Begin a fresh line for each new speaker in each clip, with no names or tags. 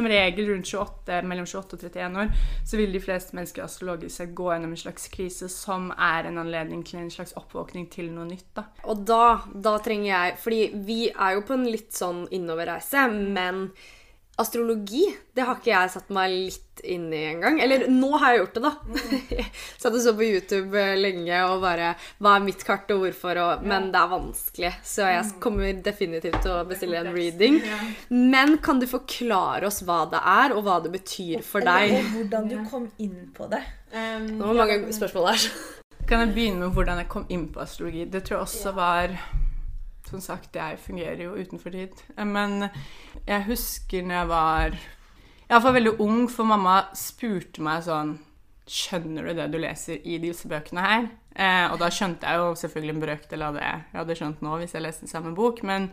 som regel rundt 28, mellom 28 og 31 år, så vil de fleste mennesker astrologisk sett gå gjennom en slags krise som er en anledning til en slags oppvåkning til noe nytt. da.
Og da, da trenger jeg Fordi vi er jo på en litt sånn innoverreise, men astrologi, det har ikke jeg satt meg litt inn i engang. Eller nå har jeg gjort det, da. Satt og så på YouTube eh, lenge og bare Hva er mitt kart, og hvorfor? Og, men det er vanskelig, så jeg kommer definitivt til å bestille en reading. Men kan du forklare oss hva det er, og hva det betyr for deg?
Og hvordan du kom inn på det.
Det var mange spørsmål her.
Kan jeg begynne med hvordan jeg kom inn på astrologi? Det tror jeg også var Som sagt, jeg fungerer jo utenfor tid. Men jeg husker når jeg var Iallfall veldig ung, for mamma spurte meg sånn Skjønner du det du leser i disse bøkene her? Eh, og da skjønte jeg jo selvfølgelig en brøkdel av det jeg hadde skjønt nå hvis jeg leste den samme bok. Men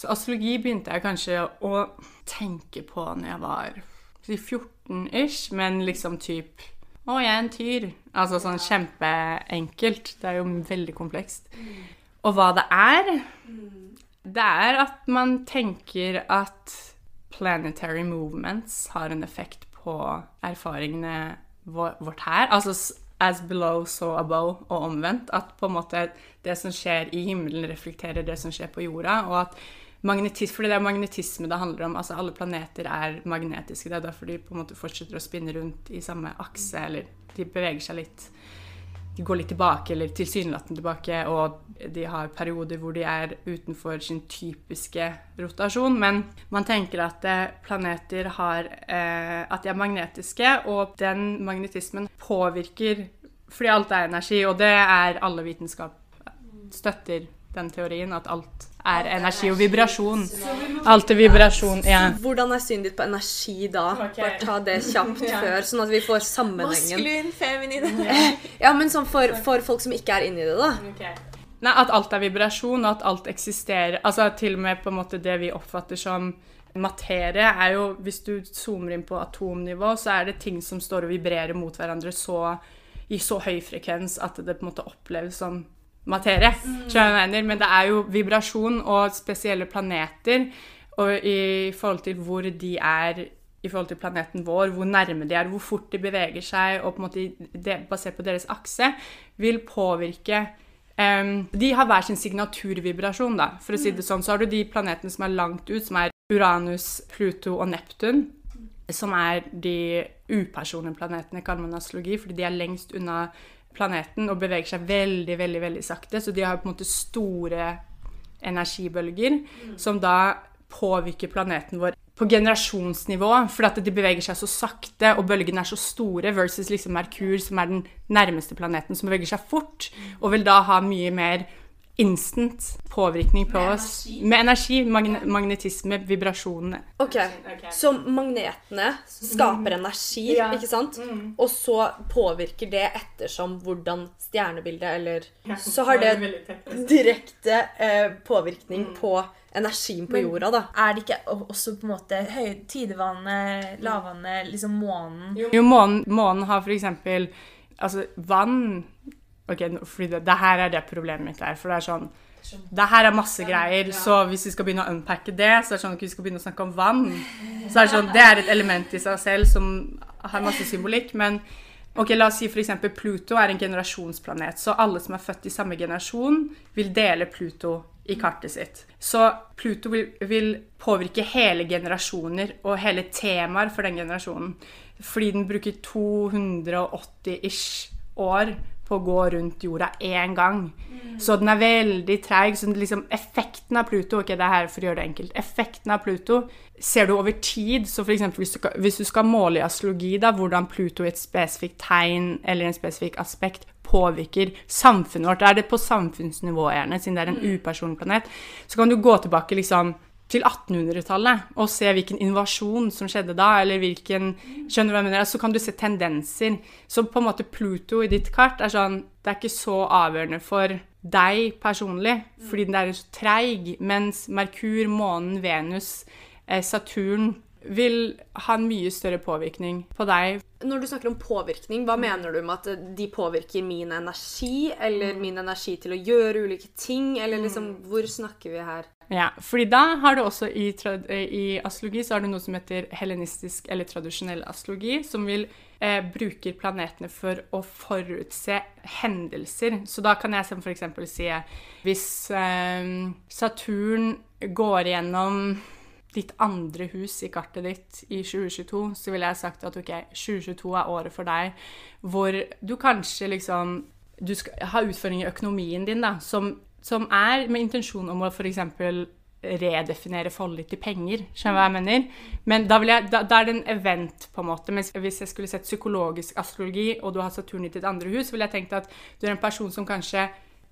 så astrologi begynte jeg kanskje å tenke på når jeg var 14-ish, men liksom typ Å, jeg er en tyr. Altså sånn kjempeenkelt. Det er jo veldig komplekst. Og hva det er Det er at man tenker at planetary movements har en effekt på erfaringene vårt her. Altså as below, so above, og omvendt. At på en måte det som skjer i himmelen, reflekterer det som skjer på jorda. og at magnetis, fordi det er magnetisme det handler om. altså Alle planeter er magnetiske. Det er derfor de på en måte fortsetter å spinne rundt i samme akse, eller de beveger seg litt de går litt tilbake, eller tilsynelatende tilbake, og de har perioder hvor de er utenfor sin typiske rotasjon. Men man tenker at eh, planeter har eh, At de er magnetiske, og den magnetismen påvirker Fordi alt er energi, og det er alle vitenskap støtter den teorien, at alt er energi og vibrasjon. Alt er vibrasjon. Ja.
Hvordan er synet ditt på energi da? Bare ta det kjapt før, sånn at vi får sammenhengen.
Maskulin, feminin.
Ja, men sånn for, for folk som ikke er inni det, da.
Nei, At alt er vibrasjon, og at alt eksisterer. Altså Til og med på en måte det vi oppfatter som materie, er jo Hvis du zoomer inn på atomnivå, så er det ting som står og vibrerer mot hverandre så, i så høy frekvens at det på en måte oppleves som materie. Mm. Men det er jo vibrasjon og spesielle planeter, og i forhold til hvor de er i forhold til planeten vår, hvor nærme de er, hvor fort de beveger seg, og på en måte det, basert på deres akse, vil påvirke um, De har hver sin signaturvibrasjon, da. For å si det sånn, så har du de planetene som er langt ut, som er Uranus, Pluto og Neptun. Som er de upersonlige planetene, kaller man astrologi, fordi de er lengst unna planeten og beveger seg veldig, veldig, veldig sakte. Så de har på en måte store energibølger som da påvirker planeten vår på generasjonsnivå, fordi at de beveger seg så sakte, og bølgene er så store, versus liksom Merkur, som er den nærmeste planeten, som beveger seg fort, og vil da ha mye mer instant påvirkning på oss. Med energi, magne magnetisme, vibrasjonene.
Ok, Så magnetene skaper energi,
Ja.
ikke sant? Og så påvirker det ettersom hvordan stjernebildet eller Så har det direkte eh, påvirkning på energien på jorda, da.
Er det ikke også på en måte høytidevannet, lavvannet, liksom månen
Jo, månen, månen har for eksempel Altså, vann Ok, fordi det, det her er det problemet mitt er. For det er sånn Det her er masse greier, så hvis vi skal begynne å unpacke det, så er det sånn at vi skal begynne å snakke om vann. Så er det sånn Det er et element i seg selv som har masse symbolikk, men Ok, La oss si f.eks. Pluto er en generasjonsplanet. Så alle som er født i samme generasjon, vil dele Pluto i kartet sitt. Så Pluto vil, vil påvirke hele generasjoner og hele temaer for den generasjonen. Fordi den bruker 280-ish år på å gå rundt jorda én gang. Så den er veldig treig. Så liksom effekten av Pluto ok, det er her for å gjøre det enkelt, effekten av Pluto ser du over tid. Så eksempel, hvis du, hvis du skal måle i astrologi da, hvordan Pluto i et spesifikt tegn eller en spesifikk aspekt påvirker samfunnet vårt, da er det på samfunnsnivå, gjerne, siden det er en upersonlig planet, så kan du gå tilbake liksom til 1800-tallet og se hvilken invasjon som skjedde da, eller hvilken Skjønner du hva jeg mener? Så kan du se tendenser. Så på en måte Pluto i ditt kart er sånn Det er ikke så avgjørende for deg personlig, fordi den er så treig, mens Merkur, månen, Venus, eh, Saturn vil ha en mye større påvirkning på deg.
Når du snakker om påvirkning, hva mener du med at de påvirker min energi, eller min energi til å gjøre ulike ting, eller liksom Hvor snakker vi her?
Ja, fordi da har du også i, i astrologi så har du noe som heter helenistisk eller tradisjonell astrologi, som vil eh, bruker planetene for å forutse hendelser. Så da kan jeg som eksempel si hvis eh, Saturn går gjennom ditt andre hus i kartet ditt i 2022, så ville jeg sagt at ok, 2022 er året for deg hvor du kanskje liksom du skal ha utfordringer i økonomien din, da, som, som er med intensjon om å f.eks. redefinere forholdet til penger. Skjønner du hva jeg mener? Men da, jeg, da, da er det en event, på en måte. Mens hvis jeg skulle sett psykologisk astrologi, og du har Saturn i ditt andre hus, ville jeg tenkt at du er en person som kanskje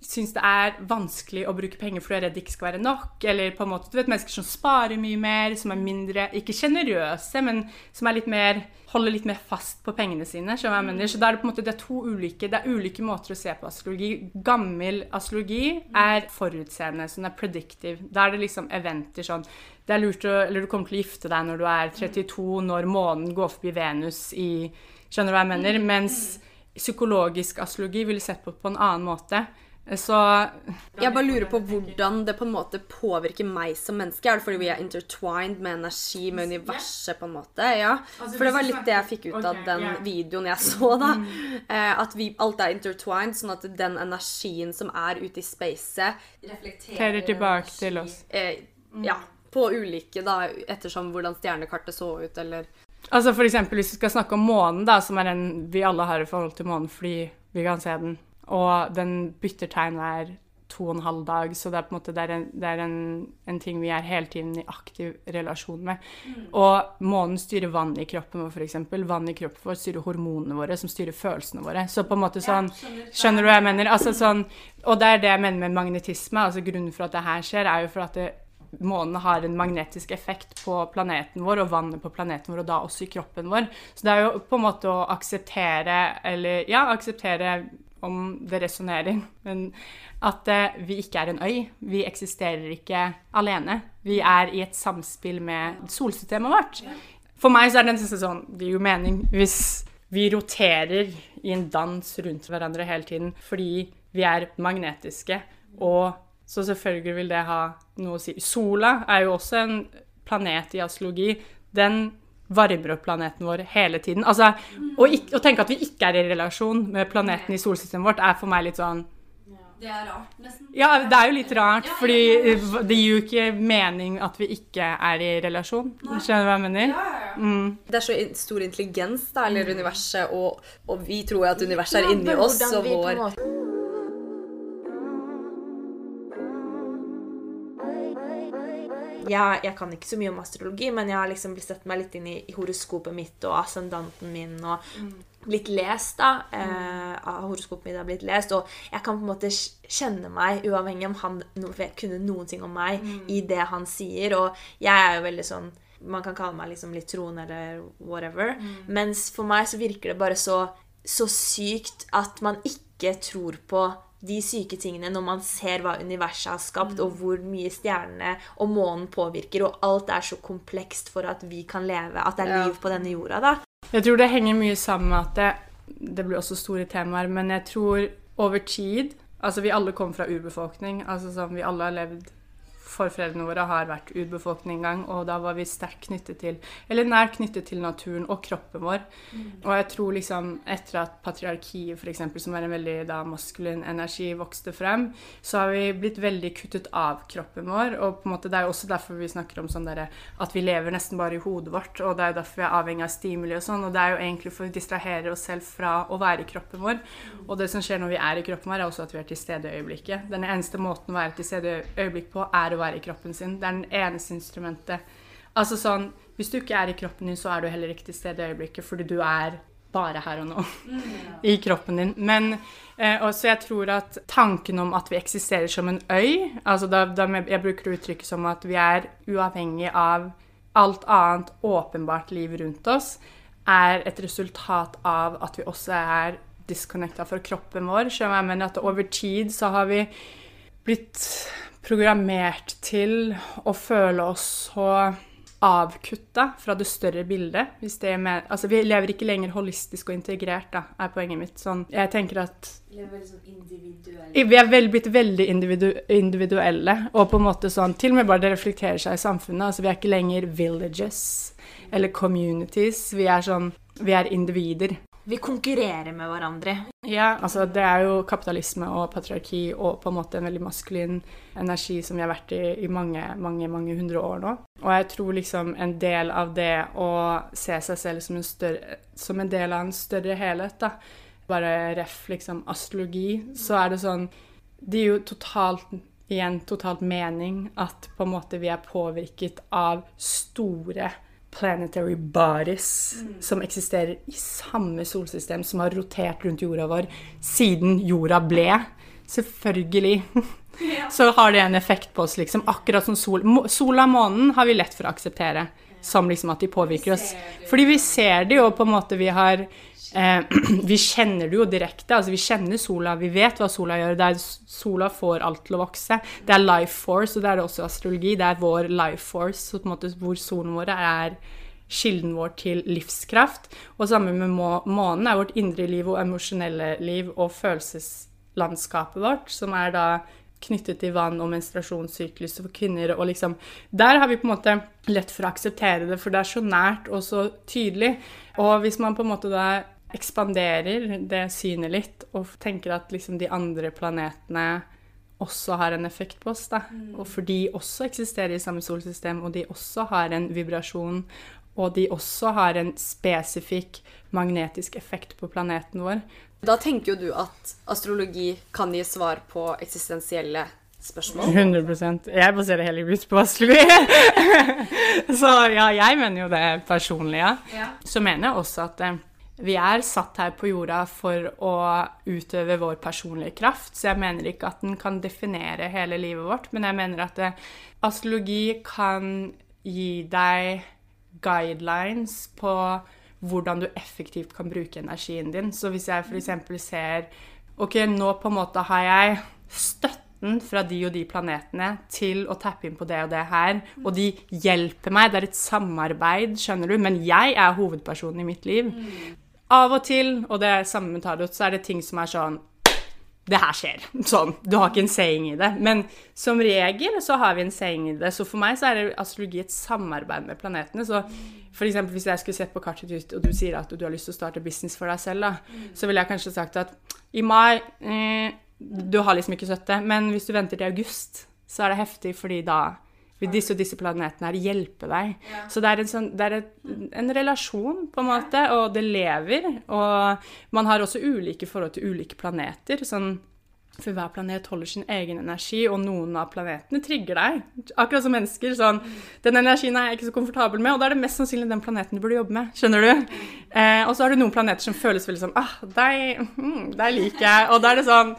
syns det er vanskelig å bruke penger fordi du er redd det ikke skal være nok. Eller på en måte, du vet, mennesker som sparer mye mer, som er mindre Ikke sjenerøse, men som litt mer holder litt mer fast på pengene sine. Så da er det på en måte det er to ulike, det er ulike måter å se på astrologi. Gammel astrologi er forutseende, sånn er predictive. Da er det liksom eventer sånn det er lurt å, eller Du kommer til å gifte deg når du er 32, når månen går forbi Venus i Skjønner du hva jeg mener? Mens psykologisk astrologi ville sett på på en annen måte. Så
Jeg bare lurer på hvordan det på en måte påvirker meg som menneske. Er det fordi vi er intertwined med energi, med universet, på en måte? Ja. For det var litt det jeg fikk ut av den videoen jeg så, da. Eh, At vi, alt er intertwined, sånn at den energien som er ute i spacet,
Reflekterer tilbake til oss.
eh, Ja. På ulike, da, ettersom hvordan stjernekartet så ut, eller
Altså for eksempel hvis vi skal snakke om månen, da, som er den vi alle har i forhold til månen fordi vi kan se den, og den bytter tegn hver to og en halv dag, så det er på en måte det er en, det er en, en ting vi er hele tiden i aktiv relasjon med. Og månen styrer vann i kroppen vår, f.eks. Vann i kroppen vår styrer hormonene våre, som styrer følelsene våre. Så på en måte sånn Skjønner du hva jeg mener? Altså sånn, og det er det jeg mener med magnetisme. altså Grunnen for at det her skjer, er jo for at det, månen har en magnetisk effekt på planeten vår, og vannet på planeten vår, og da også i kroppen vår. Så det er jo på en måte å akseptere, eller ja, akseptere om det resonnerer, men at eh, vi ikke er en øy. Vi eksisterer ikke alene. Vi er i et samspill med solsystemet vårt. For meg så er det nesten sånn, det gir jo mening hvis vi roterer i en dans rundt hverandre hele tiden fordi vi er magnetiske, og så selvfølgelig vil det ha noe å si. Sola er jo også en planet i astrologi. Den varmer opp planeten vår hele tiden. Altså, å, ikke, å tenke at vi ikke er i relasjon med planeten i solsystemet vårt, er for meg litt sånn
Det er rart, nesten.
Ja, det er jo litt rart, fordi det gir jo ikke mening at vi ikke er i relasjon. Skjønner du hva jeg mener? Mm.
Det er så stor intelligens, da, eller universet, og, og vi tror at universet er inni oss, og
vi på en
vår
Ja, jeg kan ikke så mye om astrologi, men jeg har liksom blitt sett meg litt inn i, i horoskopet mitt og ascendanten min og blitt lest da, eh, av horoskopet mitt har blitt lest, og jeg kan på en måte kjenne meg, uavhengig om han no, kunne noen ting om meg, i det han sier, og jeg er jo veldig sånn, man kan kalle meg liksom litt troende eller whatever, mens for meg så virker det bare så, så sykt at man ikke tror på de syke tingene når man ser hva universet har skapt, og hvor mye stjernene og månen påvirker, og alt er så komplekst for at vi kan leve, at det er liv på denne jorda, da.
Jeg tror det henger mye sammen med at det, det blir også store temaer, men jeg tror over tid Altså, vi alle kommer fra urbefolkning. Altså sånn, Vi alle har levd Forfedrene våre har vært urbefolkning en gang, og da var vi sterkt knyttet til Eller nær knyttet til naturen og kroppen vår. Og jeg tror liksom etter at patriarkiet, f.eks., som er en veldig da, maskulin energi, vokste frem, så har vi blitt veldig kuttet av kroppen vår. Og på en måte det er jo også derfor vi snakker om sånn derre at vi lever nesten bare i hodet vårt, og det er jo derfor vi er avhengig av stimuli og sånn. Og det er jo egentlig for å distrahere oss selv fra å være i kroppen vår. Og det som skjer når vi er i kroppen vår, er også at vi er til stede i øyeblikket. Den eneste måten å være til stede i øyeblikket på, er å være i kroppen sin. Det er den eneste instrumentet. Altså sånn, Hvis du ikke er i kroppen din, så er du heller ikke til stede i øyeblikket, fordi du er bare her og nå i kroppen din. Men eh, også jeg tror at tanken om at vi eksisterer som en øy altså da, da Jeg bruker uttrykket som at vi er uavhengig av alt annet åpenbart liv rundt oss, er et resultat av at vi også er disconnecta fra kroppen vår. Så jeg, mener at over tid så har vi blitt programmert til å føle oss så avkutta fra det større bildet. Det med, altså Vi lever ikke lenger holistisk og integrert, da, er poenget mitt. Sånn, jeg tenker at vi er vel, blitt veldig individu individuelle. Og på en måte sånn, til og med bare det reflekterer seg i samfunnet. altså Vi er ikke lenger villages eller communities. Vi er sånn, vi er individer.
Vi konkurrerer med hverandre.
Ja, altså det er jo kapitalisme og patriarki og på en måte en veldig maskulin energi som vi har vært i i mange, mange, mange hundre år nå. Og jeg tror liksom en del av det å se seg selv som en, større, som en del av en større helhet, da, bare ref liksom astrologi, så er det sånn Det gir jo totalt igjen totalt mening at på en måte vi er påvirket av store planetary bodies som eksisterer i samme solsystem som har rotert rundt jorda vår siden jorda ble. Selvfølgelig. Så har det en effekt på oss, liksom. Akkurat som sol. Sola og månen har vi lett for å akseptere som liksom at de påvirker oss. Fordi vi ser det jo på en måte vi har eh, Vi kjenner det jo direkte. altså Vi kjenner sola, vi vet hva sola gjør. Det er, sola får alt til å vokse. Det er life force, og det er det også astrologi. Det er vår life force, måte hvor solen vår er kilden vår til livskraft. Og sammen med må månen er vårt indre liv og emosjonelle liv og følelseslandskapet vårt, som er da knyttet til vann og menstruasjonssyklus for kvinner. og liksom, Der har vi på en måte lett for å akseptere det, for det er så nært og så tydelig. Og hvis man på en måte da ekspanderer det synet litt og tenker at liksom de andre planetene også har en effekt på oss, da. Og for de også eksisterer i samme solsystem, og de også har en vibrasjon, og de også har en spesifikk magnetisk effekt på planeten vår.
Da tenker jo du at astrologi kan gi svar på eksistensielle spørsmål.
100% Jeg baserer hele livet på astrologi. Så ja, jeg mener jo det personlig, ja. Så mener jeg også at eh, vi er satt her på jorda for å utøve vår personlige kraft, så jeg mener ikke at den kan definere hele livet vårt, men jeg mener at det, astrologi kan gi deg guidelines på hvordan du effektivt kan bruke energien din. Så hvis jeg f.eks. ser Ok, nå på en måte har jeg støtten fra de og de planetene til å tappe inn på det og det her, og de hjelper meg. Det er et samarbeid, skjønner du, men jeg er hovedpersonen i mitt liv. Av og til, og det er samme med tarot, så er det ting som er sånn det her skjer. Sånn. Du har ikke en saying i det. Men som regel så har vi en saying i det. Så for meg så er astrologi et samarbeid med planetene. Så eksempel hvis jeg skulle sett på kartet ditt, og du sier at du har lyst til å starte business for deg selv, da, så ville jeg kanskje sagt at i mai eh, Du har liksom ikke støtte, men hvis du venter til august, så er det heftig, fordi da vil disse og disse planetene her hjelpe deg. Så det er, en, sånn, det er et, en relasjon, på en måte, og det lever. Og man har også ulike forhold til ulike planeter. Sånn, for hver planet holder sin egen energi, og noen av planetene trigger deg. Akkurat som mennesker. sånn, Den energien er jeg ikke så komfortabel med, og da er det mest sannsynlig den planeten du burde jobbe med. skjønner du? Eh, og så har du noen planeter som føles veldig sånn ah, deg, mm, deg liker jeg. Og da er det sånn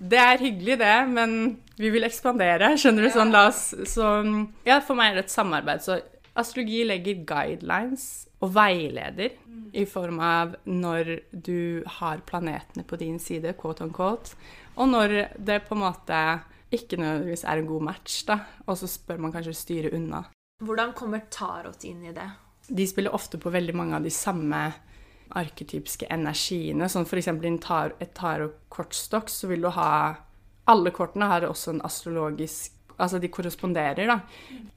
det er hyggelig, det, men vi vil ekspandere. Skjønner du? Sånn, la oss, så ja, for meg er det et samarbeid. Så astrologi legger guidelines og veileder i form av når du har planetene på din side, quote on quote, og når det på en måte ikke nødvendigvis er en god match, da. Og så spør man kanskje styre unna.
Hvordan kommer tarot inn i det?
De spiller ofte på veldig mange av de samme arketypiske energiene. Sånn eksempel i tar, et tarot-kortstokk så vil du ha Alle kortene har også en astrologisk Altså de korresponderer, da.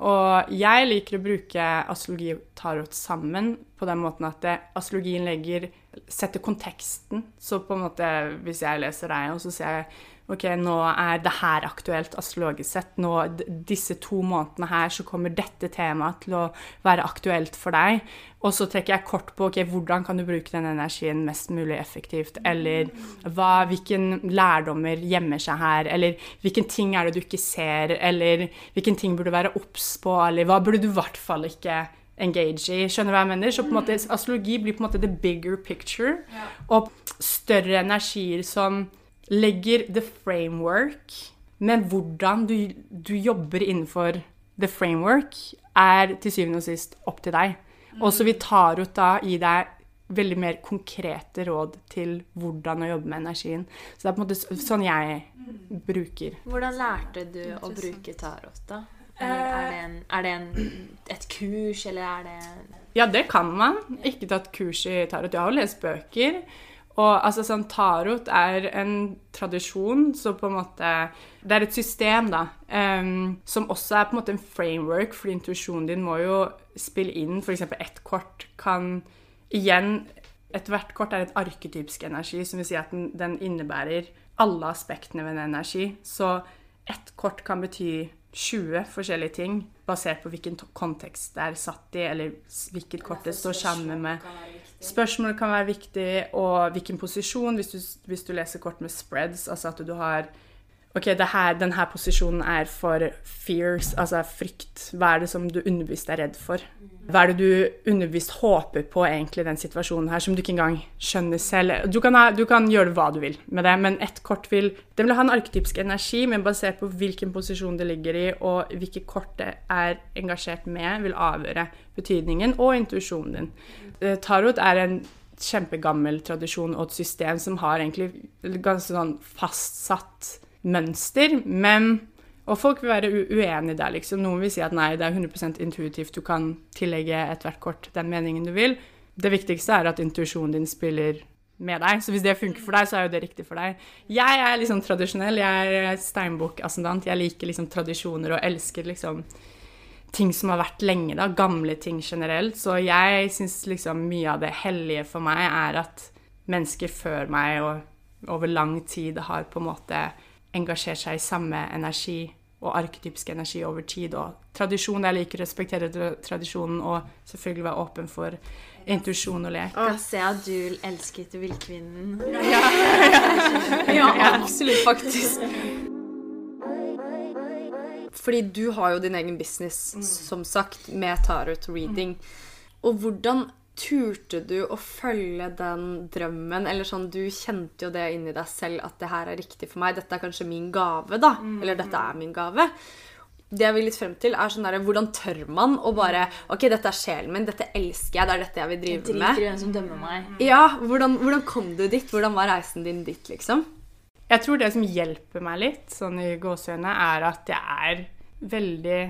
Og jeg liker å bruke astrologi og tarot sammen på den måten at det, astrologien legger setter konteksten. Så på en måte, hvis jeg leser deg, og så ser jeg ok, nå er det her aktuelt astrologisk sett. Nå, disse to månedene her så kommer dette temaet til å være aktuelt for deg. Og så trekker jeg kort på ok, hvordan kan du bruke den energien mest mulig effektivt. Eller hva, hvilken lærdommer gjemmer seg her. Eller hvilken ting er det du ikke ser. Eller hvilken ting burde du være obs på. Eller hva burde du i hvert fall ikke engage i. Skjønner du hva jeg mener? Så på en måte, astrologi blir på en måte the bigger picture. Og større energier som legger the framework, men hvordan du, du jobber innenfor the framework, er til syvende og sist opp til deg. Og så vil Tarot da gi deg veldig mer konkrete råd til hvordan å jobbe med energien. Så det er på en måte sånn jeg bruker.
Hvordan lærte du å bruke tarot, da? Er det, en, er det en, et kurs, eller er det
Ja, det kan man. Ikke tatt kurs i tarot. Jeg har jo lest bøker. Og altså sånn Tarot er en tradisjon, som på en måte Det er et system, da, um, som også er på en måte en framework, fordi intuisjonen din må jo spille inn f.eks. ett kort kan Igjen, ethvert kort er et arketypisk energi, som vil si at den, den innebærer alle aspektene ved en energi. Så ett kort kan bety 20 forskjellige ting, basert på hvilken kontekst det er satt i, eller hvilket kort det står sammen med. Spørsmålet kan være viktig, og hvilken posisjon, hvis du, hvis du leser kort med spreads, altså at du har Ok, her, denne posisjonen er for fears, altså frykt. Hva er det som du underbevisst er redd for? Hva er det du underbevisst håper på egentlig i den situasjonen her, som du ikke engang skjønner selv? Du kan, ha, du kan gjøre hva du vil med det, men ett kort vil Det vil ha en arketypisk energi, men basert på hvilken posisjon det ligger i, og hvilke kort det er engasjert med, vil avgjøre betydningen og intuisjonen din. Eh, Tarot er en kjempegammel tradisjon og et system som har egentlig ganske sånn fastsatt mønster, men og folk vil være uenige der, liksom. Noen vil si at nei, det er 100% intuitivt, du kan tillegge ethvert kort den meningen du vil. Det viktigste er at intuisjonen din spiller med deg, så hvis det funker for deg, så er jo det riktig for deg. Jeg er liksom tradisjonell, jeg er steinbukk-ascendant, jeg liker liksom tradisjoner og elsker liksom ting som har vært lenge, da, gamle ting generelt. Så jeg syns liksom mye av det hellige for meg er at mennesker før meg og over lang tid har på en måte engasjert seg i samme energi og arketypisk energi over tid. Og tradisjon, jeg liker å respektere tradisjonen og selvfølgelig være åpen for intuisjon og lek.
Jeg ser at du elsket villkvinnen.
Ja, absolutt, faktisk. Fordi du har jo din egen business, som sagt, med tarot reading. Og hvordan turte du å følge den drømmen? Eller sånn, du kjente jo det inni deg selv at det her er riktig for meg. Dette er kanskje min gave, da. Eller dette er min gave. Det jeg vil litt frem til, er sånn der, hvordan tør man å bare Ok, dette er sjelen min, dette elsker jeg, det er dette jeg vil
Jeg
drive
jeg
med.
hvem som dømmer meg.
Ja, hvordan, hvordan kom du dit? Hvordan var reisen din dit, liksom?
Jeg tror det som hjelper meg litt, sånn i gåseøynene, er at jeg er veldig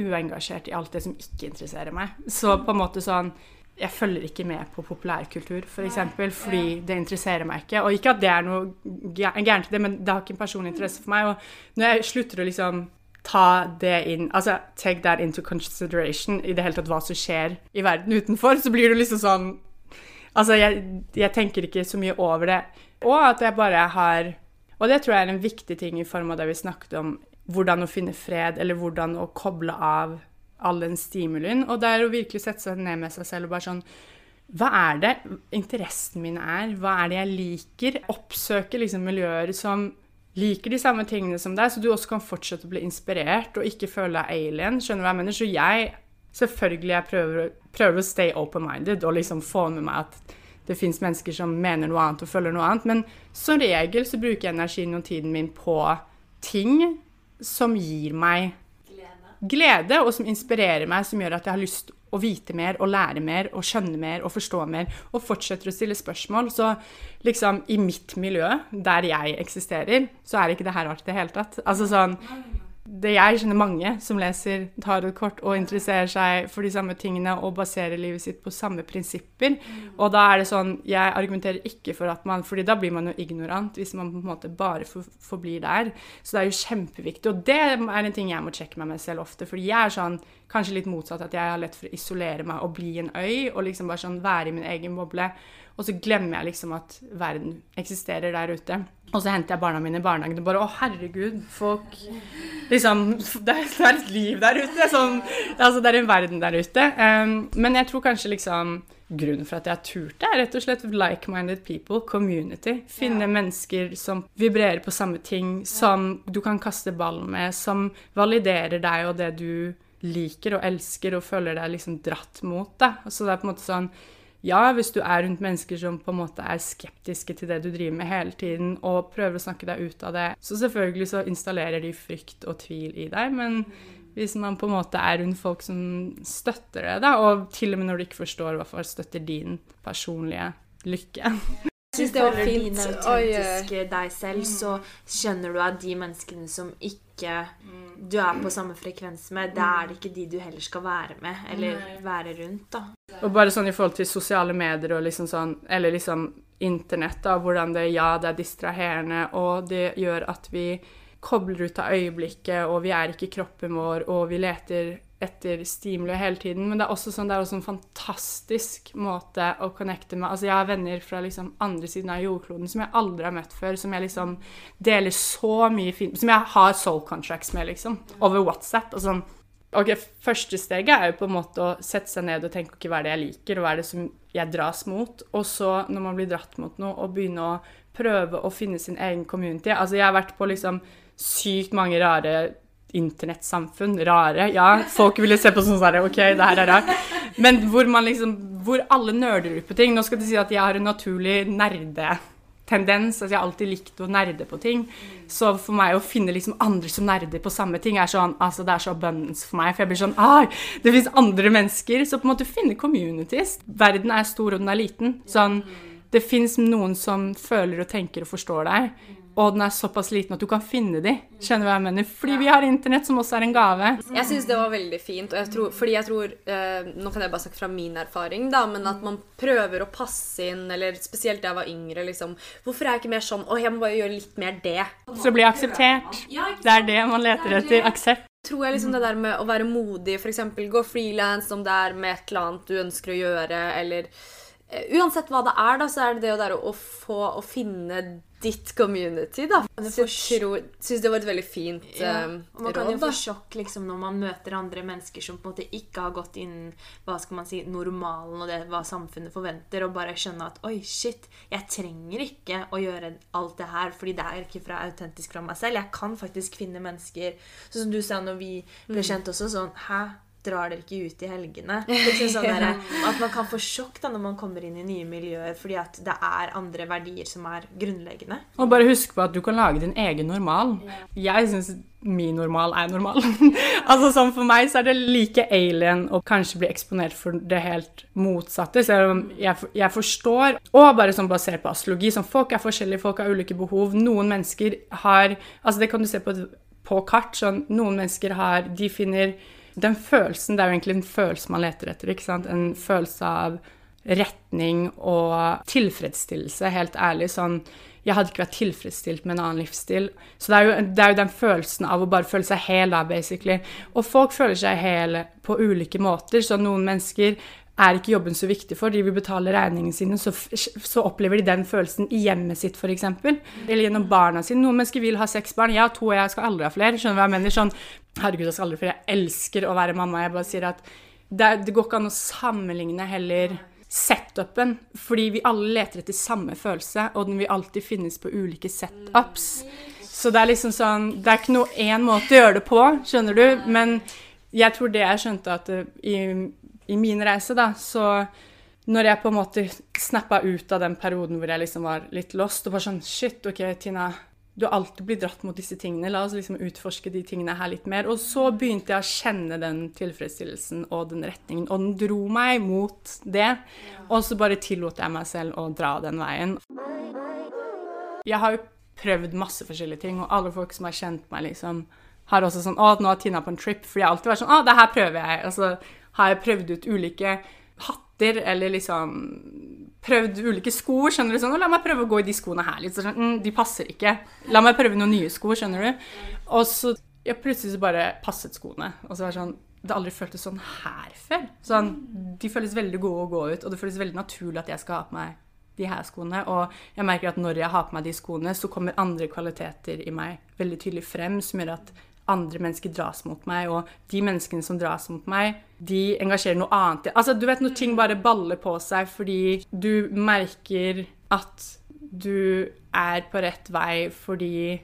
uengasjert i alt det som ikke interesserer meg. Så på en måte sånn Jeg følger ikke med på populærkultur, f.eks., for eksempel, fordi det interesserer meg ikke. Og ikke at det er noe gærent i det, men det har ikke en personlig interesse for meg. Og når jeg slutter å liksom ta det inn Altså take that into consideration i det hele tatt hva som skjer i verden utenfor, så blir du liksom sånn Altså, jeg, jeg tenker ikke så mye over det. Og at jeg bare har Og det tror jeg er en viktig ting i form av det vi snakket om, hvordan å finne fred, eller hvordan å koble av all den stimulien. Og det er å virkelig sette seg ned med seg selv og bare sånn Hva er det interessen min er? Hva er det jeg liker? Oppsøke liksom miljøer som liker de samme tingene som deg, så du også kan fortsette å bli inspirert og ikke føle deg alien. Skjønner du hva jeg mener? Så jeg Selvfølgelig jeg prøver, prøver å stay open-minded og liksom få med meg at det fins mennesker som mener noe annet og føler noe annet, men som regel så bruker jeg energien og tiden min på ting som gir meg glede, og som inspirerer meg, som gjør at jeg har lyst å vite mer og lære mer og skjønne mer og forstå mer, og fortsetter å stille spørsmål. Så liksom i mitt miljø, der jeg eksisterer, så er ikke det her rart i det hele tatt. Altså sånn det jeg kjenner mange som leser tarotkort og interesserer seg for de samme tingene og baserer livet sitt på samme prinsipper. Og da er det sånn Jeg argumenterer ikke for at man fordi da blir man jo ignorant hvis man på en måte bare for, forblir der. Så det er jo kjempeviktig. Og det er en ting jeg må sjekke meg med selv ofte. Fordi jeg er sånn kanskje litt motsatt, at jeg har lett for å isolere meg og bli en øy og liksom bare sånn være i min egen boble. Og så glemmer jeg liksom at verden eksisterer der ute. Og så henter jeg barna mine i barnehagen og bare Å, herregud, folk Liksom Det er, et liv der ute. Sånn, altså, det er en verden der ute. Um, men jeg tror kanskje liksom Grunnen for at jeg har turt det, er rett og slett like-minded people, community. Finne mennesker som vibrerer på samme ting, som du kan kaste ball med, som validerer deg og det du liker og elsker og føler deg liksom dratt mot. Da. Så det er på en måte sånn ja, hvis du er rundt mennesker som på en måte er skeptiske til det du driver med hele tiden, og prøver å snakke deg ut av det, så selvfølgelig så installerer de frykt og tvil i deg, men hvis man på en måte er rundt folk som støtter det, da, og til og med når du ikke forstår, i hvert fall støtter din personlige lykke,
jeg
syns det var fint.
din autentiske deg selv, så skjønner du at de menneskene som ikke du er på samme frekvens med, det er det ikke de du heller skal være med, eller være rundt, da.
Og bare sånn i forhold til sosiale medier og liksom sånn Eller liksom internett, da. Hvordan det Ja, det er distraherende, og det gjør at vi kobler ut av øyeblikket, og vi er ikke kroppen vår, og vi leter etter stimuli hele tiden. Men det er også sånn, det er også en fantastisk måte å connecte med Altså, jeg har venner fra liksom andre siden av jordkloden som jeg aldri har møtt før, som jeg liksom deler så mye fint Som jeg har soul contracts med, liksom. Over WhatsApp. og sånn Ok, Første steget er jo på en måte å sette seg ned og tenke okay, hva er det jeg liker, og hva er det som jeg dras mot. Og så, når man blir dratt mot noe, å begynne å prøve å finne sin egen community. Altså, jeg har vært på liksom sykt mange rare internettsamfunn. Rare, ja. Folk ville se på sånn sånn OK, det her er rart. Men hvor man liksom Hvor alle nerder ut på ting. Nå skal det si at jeg har en naturlig nerdetendens. Altså, jeg har alltid likt å nerde på ting. Så for meg å finne liksom andre som nerder på samme ting, er sånn Altså, det er så abundance for meg. For jeg blir sånn Ai, det fins andre mennesker. Så på en måte finne communities. Verden er stor, og den er liten. Sånn Det fins noen som føler og tenker og forstår deg og den er såpass liten at du kan finne de. Skjønner du hva jeg mener? Fordi vi har internett, som også er en gave.
Jeg syns det var veldig fint. Og jeg tror, fordi jeg tror eh, Nå kan jeg bare snakke fra min erfaring, da, men at man prøver å passe inn, eller spesielt da jeg var yngre, liksom Hvorfor er jeg ikke mer sånn Å, jeg må bare gjøre litt mer det.
Så bli akseptert. Det er det man leter etter. Aksept.
Tror jeg liksom det der med å være modig, f.eks. gå frilans, om det er med et eller annet du ønsker å gjøre, eller eh, Uansett hva det er, da, så er det det der å få å finne ditt community, da. Så jeg syns det var et veldig fint
Ja,
eh,
og man kan jo få sjokk liksom, når man møter andre mennesker som på en måte ikke har gått inn hva skal man si, normalen og det hva samfunnet forventer, og bare skjønne at oi, shit, jeg trenger ikke å gjøre alt det her fordi det er ikke fra autentisk fra meg selv. Jeg kan faktisk finne mennesker Sånn som du sa når vi ble kjent også, sånn Hæ? Drar dere ikke ut i helgene? Liksom sånn der, at man kan få sjokk da når man kommer inn i nye miljøer fordi at det er andre verdier som er grunnleggende.
Og bare husk på at du kan lage din egen normal. Jeg syns min normal er normal. altså sånn For meg så er det like alien å kanskje bli eksponert for det helt motsatte. Selv om jeg, jeg forstår, og bare sånn basert på astrologi sånn Folk er forskjellige, folk har ulike behov. Noen mennesker har Altså Det kan du se på, på kart. sånn Noen mennesker har De finner den følelsen, det er jo egentlig en følelse man leter etter. ikke sant? En følelse av retning og tilfredsstillelse, helt ærlig. sånn, Jeg hadde ikke vært tilfredsstilt med en annen livsstil. Så det er jo, det er jo den følelsen av å bare føle seg hel, da, basically. Og folk føler seg hel på ulike måter. Så noen mennesker er ikke jobben så viktig for. De vil betale regningene sine, så, så opplever de den følelsen i hjemmet sitt, f.eks. Eller gjennom barna sine. Noen mennesker vil ha seks barn. Jeg har to, og jeg skal aldri ha flere. Skjønner du hva jeg mener? Sånn, herregud, jeg skal aldri ha flere. Jeg elsker å være mamma. Jeg bare sier at det, det går ikke an å sammenligne heller setupen, fordi vi alle leter etter samme følelse, og den vil alltid finnes på ulike setups. Så det er liksom sånn Det er ikke noe én måte å gjøre det på, skjønner du, men jeg tror det jeg skjønte at eh, i, i min reise, da, så når jeg på en måte snappa ut av den perioden hvor jeg liksom var litt lost, og var sånn Shit, OK, Tina, du har alltid blitt dratt mot disse tingene. La oss liksom utforske de tingene her litt mer. Og så begynte jeg å kjenne den tilfredsstillelsen og den retningen, og den dro meg mot det. Og så bare tillot jeg meg selv å dra den veien. Jeg har jo prøvd masse forskjellige ting, og alle folk som har kjent meg, liksom, har også sånn Å, nå er Tina på en trip. For jeg har alltid vært sånn Å, det her prøver jeg. Altså har jeg prøvd ut ulike hatter, eller liksom prøvd ulike sko, skjønner du sånn, la meg prøve å gå i de skoene her litt, sånn, mm, de passer ikke. La meg prøve noen nye sko, skjønner du. Og så ja, plutselig så bare passet skoene, og så var det sånn, det har aldri føltes sånn her før. Sånn, de føles veldig gode å gå ut, og det føles veldig naturlig at jeg skal ha på meg de her skoene, og jeg merker at når jeg har på meg de skoene, så kommer andre kvaliteter i meg veldig tydelig frem, som gjør at andre mennesker dras mot meg, og de menneskene som dras mot meg, de engasjerer noe annet. Altså, du vet når ting bare baller på seg fordi du merker at du er på rett vei fordi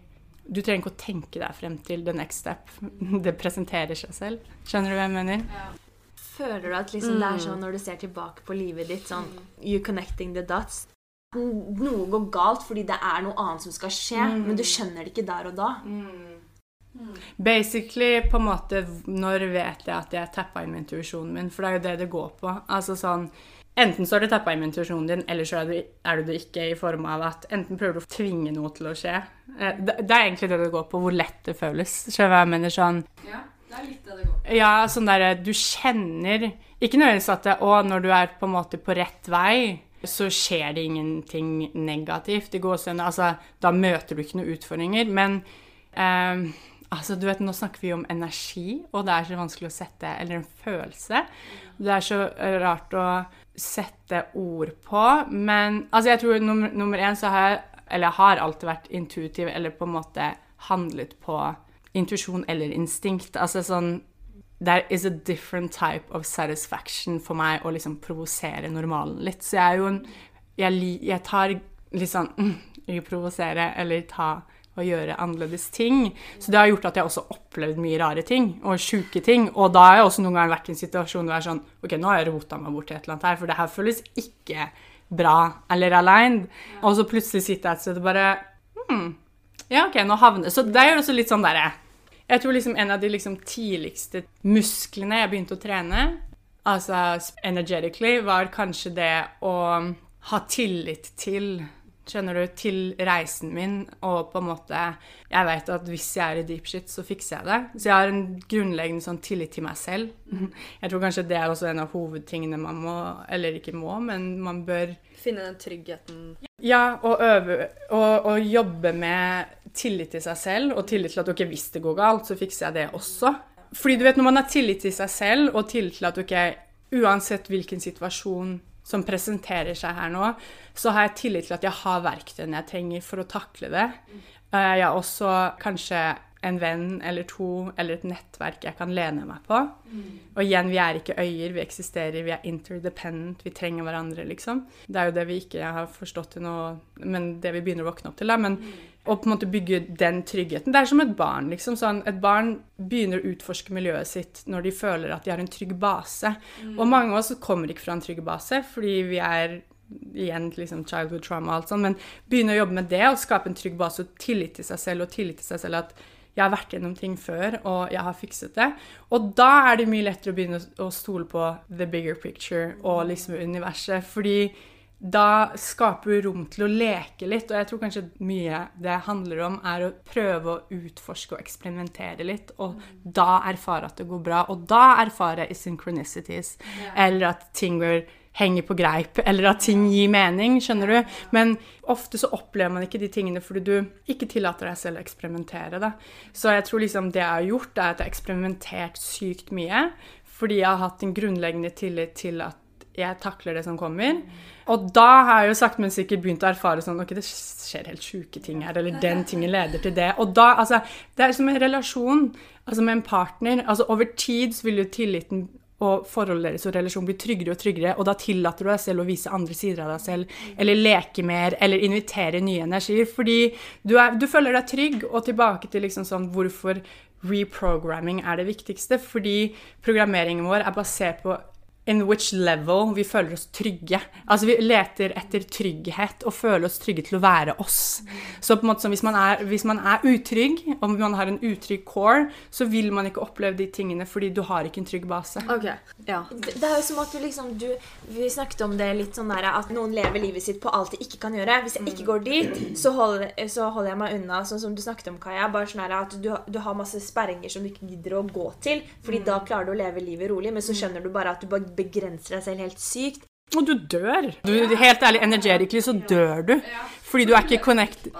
du trenger ikke å tenke deg frem til the next step. Det presenterer seg selv. Skjønner du hva jeg mener? Ja.
Føler du at liksom det er sånn når du ser tilbake på livet ditt, sånn You connecting the dots. Noe går galt fordi det er noe annet som skal skje, men du skjønner det ikke der og da.
Basically, på en måte, når vet jeg at jeg tappa inn intuisjonen min? For det er jo det det går på. Altså sånn Enten så har du tappa inn intuisjonen din, eller så er du, er du det ikke i form av at enten prøver du å tvinge noe til å skje. Eh, Det, det er egentlig det det går på, hvor lett det føles. Skjønner hva jeg mener? Sånn
Ja, det er litt det det går på.
Ja, sånn derre Du kjenner Ikke nødvendigvis at det, å, når du er på en måte på rett vei, så skjer det ingenting negativt. Det går sånn, altså, da møter du ikke noen utfordringer. Men eh, altså, du vet, nå snakker vi om energi, og det er så vanskelig å sette Eller en følelse. Det er så rart å sette ord på. Men altså, jeg tror nummer, nummer én så har jeg Eller jeg har alltid vært intuitiv, eller på en måte handlet på intuisjon eller instinkt. Altså sånn There is a different type of satisfaction for meg å liksom provosere normalen litt. Så jeg er jo en Jeg, jeg tar litt sånn mm, i provosere eller ta og gjøre annerledes ting. Så det har gjort at jeg også har opplevd mye rare ting og sjuke ting. Og da har jeg også noen ganger vært i en situasjon hvor jeg er sånn OK, nå har jeg rota meg bort til et eller annet her, for det her føles ikke bra eller aligned. Og så plutselig sitter jeg et sted og bare hmm, ja, OK, nå havner Så det er jo også litt sånn derre Jeg tror liksom en av de liksom tidligste musklene jeg begynte å trene, altså energetically, var kanskje det å ha tillit til Skjønner du? Til reisen min, og på en måte Jeg vet at hvis jeg er i deep shit, så fikser jeg det. Så jeg har en grunnleggende sånn tillit til meg selv. Jeg tror kanskje det er også en av hovedtingene man må Eller ikke må, men man bør
Finne den tryggheten.
ja, og øve og, og jobbe med tillit til seg selv, og tillit til at ok, hvis det går galt, så fikser jeg det også. Fordi du vet, når man har tillit til seg selv, og tillit til at ok, uansett hvilken situasjon som presenterer seg her nå, så har jeg tillit til at jeg har verktøyene jeg trenger for å takle det. Eh, Jeg har også kanskje en venn eller to eller et nettverk jeg kan lene meg på. Og igjen, vi er ikke øyer, vi eksisterer, vi er interdependent, vi trenger hverandre, liksom. Det er jo det vi ikke har forstått til nå, men det vi begynner å våkne opp til, da. Men å på en måte bygge den tryggheten. Det er som et barn, liksom. Sånn, et barn begynner å utforske miljøet sitt når de føler at de har en trygg base. Og mange av oss kommer ikke fra en trygg base, fordi vi er igjen liksom childhood trauma og alt sånt, men begynne å jobbe med det og skape en trygg base og tillit til seg selv og tillit til seg selv at jeg har vært gjennom ting før, og jeg har fikset det. Og da er det mye lettere å begynne å stole på the bigger picture og liksom universet. Fordi da skaper du rom til å leke litt, og jeg tror kanskje mye det handler om, er å prøve å utforske og eksperimentere litt, og da erfare at det går bra. Og da erfare i synchronicities, eller at ting går henger på greip, eller at ting gir mening, skjønner du. Men ofte så opplever man ikke de tingene fordi du ikke tillater deg selv å eksperimentere. Da. Så jeg tror liksom det jeg har gjort, er at jeg har eksperimentert sykt mye. Fordi jeg har hatt en grunnleggende tillit til at jeg takler det som kommer. Og da har jeg jo sakte, men sikkert begynt å erfare sånn Ok, det skjer helt sjuke ting her, eller den tingen leder til det. Og da, altså Det er som en relasjon, altså med en partner. Altså over tid så vil jo tilliten og forholdet deres og relasjonen blir tryggere og tryggere, og da tillater du deg selv å vise andre sider av deg selv, eller leke mer, eller invitere nye energier, fordi du, er, du føler deg trygg, og tilbake til liksom sånn hvorfor reprogramming er det viktigste, fordi programmeringen vår er basert på in which level vi føler oss trygge. Altså Vi leter etter trygghet og føler oss trygge til å være oss. Så på en måte som hvis man er, hvis man er utrygg, og man har en utrygg core, så vil man ikke oppleve de tingene fordi du har ikke en trygg base.
Okay. ja.
Det det er jo som at du liksom du, Vi snakket om det litt sånn der at noen lever livet sitt på alt de ikke kan gjøre. Hvis jeg ikke går dit, så holder, så holder jeg meg unna. Sånn som du snakket om, Kaja. Bare sånn at du, du har masse sperringer som du ikke gidder å gå til. Fordi da klarer du å leve livet rolig, men så skjønner du bare at du bare begrenser deg selv helt sykt.
Og du dør. Du, helt ærlig, energetically så dør du. Fordi du er ikke connected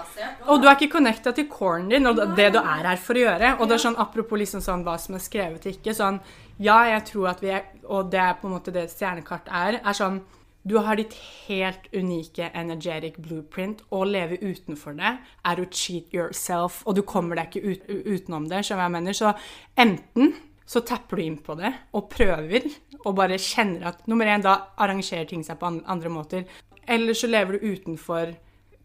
Og du er ikke connecta til coren din og det du er her for å gjøre. Og det er sånn, apropos liksom sånn hva som er skrevet og ikke, sånn Ja, jeg tror at vi er Og det er på en måte det et stjernekart er, er sånn du har ditt helt unike energetic blueprint. Å leve utenfor det er å cheat yourself, og du kommer deg ikke ut, utenom det. skjønner jeg mener? Så enten så tapper du inn på det og prøver, og bare kjenner at nummer én, da arrangerer ting seg på andre måter. Eller så lever du utenfor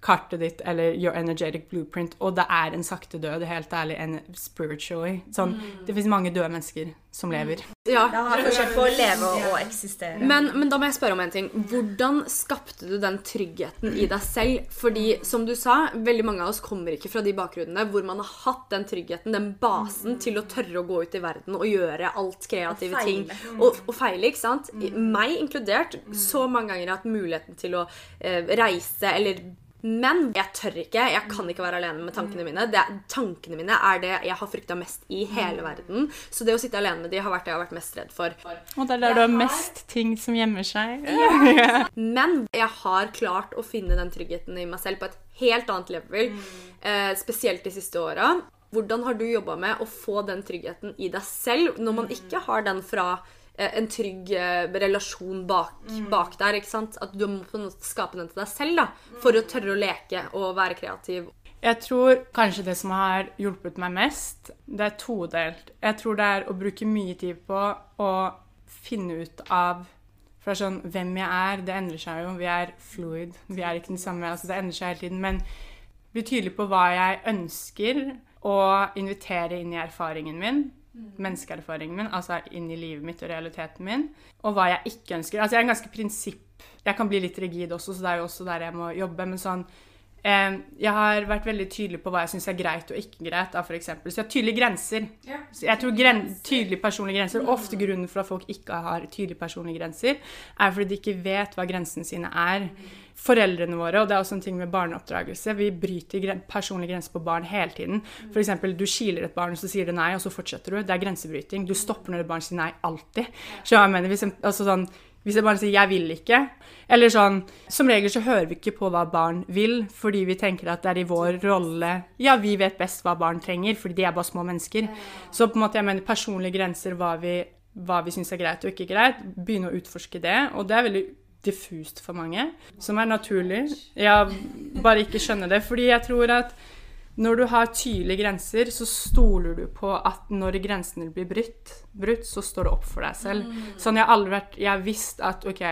kartet ditt eller your energetic blueprint, og det er en sakte død, helt ærlig, en spiritually. Sånn, Det fins mange døde mennesker som lever.
Ja.
Det har forskjell på å leve og eksistere.
Men, men da må jeg spørre om en ting. Hvordan skapte du den tryggheten i deg selv? Fordi, som du sa, veldig mange av oss kommer ikke fra de bakgrunnene hvor man har hatt den tryggheten, den basen, til å tørre å gå ut i verden og gjøre alt kreative
Og
ting. Og, og feile, ikke sant? Meg inkludert. Så mange ganger jeg har hatt muligheten til å eh, reise eller men jeg tør ikke. Jeg kan ikke være alene med tankene mine. Det, tankene mine er det jeg har frykta mest i hele verden. Så det å sitte alene med de har vært det jeg har vært mest redd for.
Og det er der du har mest ting som gjemmer seg.
Men jeg har klart å finne den tryggheten i meg selv på et helt annet level. Eh, spesielt de siste åra. Hvordan har du jobba med å få den tryggheten i deg selv når man ikke har den fra en trygg eh, relasjon bak, bak der? ikke sant? At du må på en måte skape den til deg selv da, for å tørre å leke og være kreativ.
Jeg tror kanskje det som har hjulpet meg mest, det er todelt. Jeg tror det er å bruke mye tid på å finne ut av For det er sånn Hvem jeg er, det endrer seg jo. Vi er fluid. Vi er ikke den samme. altså Det endrer seg hele tiden. Men bli tydelig på hva jeg ønsker, og invitere inn i erfaringen min. Menneskeerfaringen min, altså inn i livet mitt og realiteten min. Og hva jeg ikke ønsker. Altså jeg er en ganske prinsipp Jeg kan bli litt rigid også, så det er jo også der jeg må jobbe. Men sånn Eh, jeg har vært veldig tydelig på hva jeg syns er greit og ikke greit. Da, eksempel. så jeg har tydelige grenser. Så jeg tror gren tydelige personlige grenser, Ofte grunnen for at folk ikke har tydelige personlige grenser, er fordi de ikke vet hva grensene sine er. Foreldrene våre, og det er også en ting med barneoppdragelse, vi bryter personlige grenser på barn hele tiden. For eksempel, du kiler et barn, og så sier det nei, og så fortsetter du. Det er grensebryting. Du stopper når et barn sier nei, alltid. Så jeg mener? Hvis, en, altså sånn, hvis et barn sier 'jeg vil ikke', eller sånn Som regel så hører vi ikke på hva barn vil, fordi vi tenker at det er i vår rolle Ja, vi vet best hva barn trenger, fordi de er bare små mennesker. Så på en måte, jeg mener personlige grenser, hva vi, hva vi syns er greit og ikke greit, begynne å utforske det. Og det er veldig diffust for mange, som er naturlig. Ja, bare ikke skjønne det. Fordi jeg tror at når du har tydelige grenser, så stoler du på at når grensene blir brutt, brutt så står du opp for deg selv. Sånn jeg har aldri vært Jeg har visst at OK,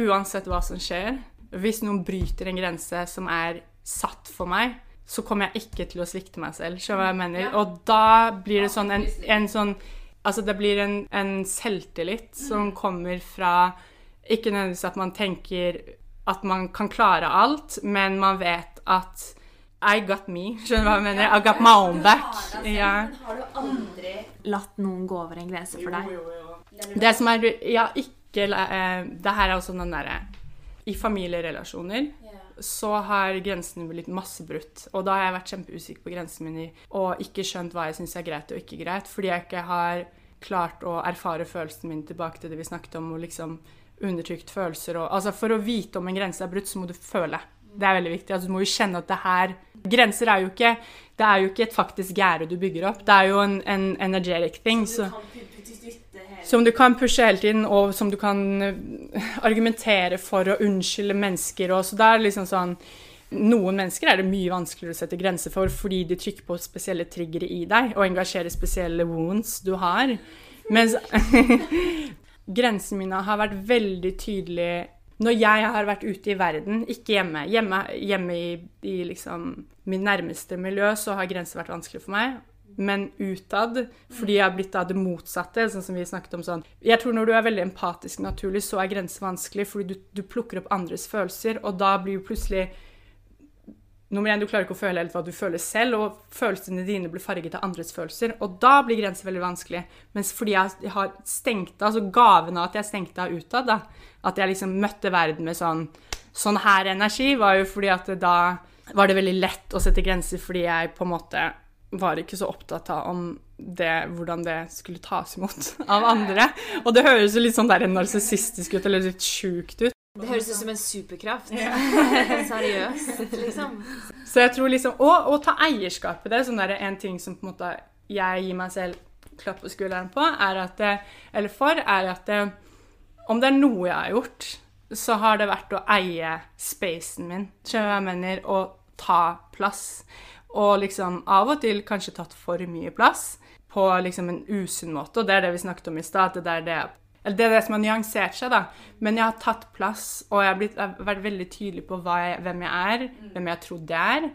uansett hva som skjer, hvis noen bryter en grense som er satt for meg, så kommer jeg ikke til å svikte meg selv. Skjønner hva jeg mener? Og da blir det sånn en, en sånn Altså det blir en, en selvtillit som kommer fra Ikke nødvendigvis at man tenker at man kan klare alt, men man vet at I got me. Skjønner du hva jeg mener? I got my own back. Ja.
Har du aldri latt noen gå over en grense for deg?
Det som er Ja, ikke eh, Det her er også den derre I familierelasjoner så har grensene blitt masse brutt. Og da har jeg vært kjempeusikker på grensene mine og ikke skjønt hva jeg syns er greit og ikke greit, fordi jeg ikke har klart å erfare følelsen min tilbake til det vi snakket om, og liksom undertrykt følelser og Altså, for å vite om en grense er brutt, så må du føle. Det er veldig viktig. Altså, du må jo kjenne at det her Grenser er jo ikke Det er jo ikke et faktisk gjerde du bygger opp. Det er jo en, en energetic thing. Så, som du kan pushe hele tiden, og som du kan eh, argumentere for å unnskylde mennesker. Og så da er det liksom sånn Noen mennesker er det mye vanskeligere å sette grenser for fordi de trykker på spesielle triggere i deg og engasjerer spesielle wounds du har. Mens grensene mine har vært veldig tydelige når jeg har vært ute i verden, ikke hjemme. Hjemme, hjemme i, i liksom mitt nærmeste miljø så har grenser vært vanskelig for meg. Men utad, fordi jeg har blitt av det motsatte. sånn som vi snakket om sånn. Jeg tror Når du er veldig empatisk naturlig, så er grenser vanskelig, fordi du, du plukker opp andres følelser, og da blir jo plutselig Nummer én, du klarer ikke å føle helt hva du føler selv, og følelsene dine blir farget av andres følelser. Og da blir grenser veldig vanskelig. Mens fordi jeg har stengt av, altså gaven av at jeg stengte av utad, da, at jeg liksom møtte verden med sånn sånn her energi, var jo fordi at da var det veldig lett å sette grenser, fordi jeg på en måte var ikke så opptatt av om det, hvordan det skulle tas imot av andre. Og det høres jo litt sånn der narsissistisk ut, eller litt sjukt ut.
Det høres ut som en superkraft. Seriøst, liksom.
Så jeg tror liksom Og, og ta eierskap i det. Sånn der, en ting som på en måte jeg gir meg selv klapp på skulderen på, er at det, Eller for, er at det, om det er noe jeg har gjort, så har det vært å eie spacen min. Skjønner jeg mener? Og ta plass. Og liksom av og til kanskje tatt for mye plass på liksom en usunn måte. Og det er det vi snakket om i stad. at Det er det eller Det er det som har nyansert seg, da. Men jeg har tatt plass, og jeg har, blitt, jeg har vært veldig tydelig på hva jeg, hvem jeg er, hvem jeg har trodd jeg er,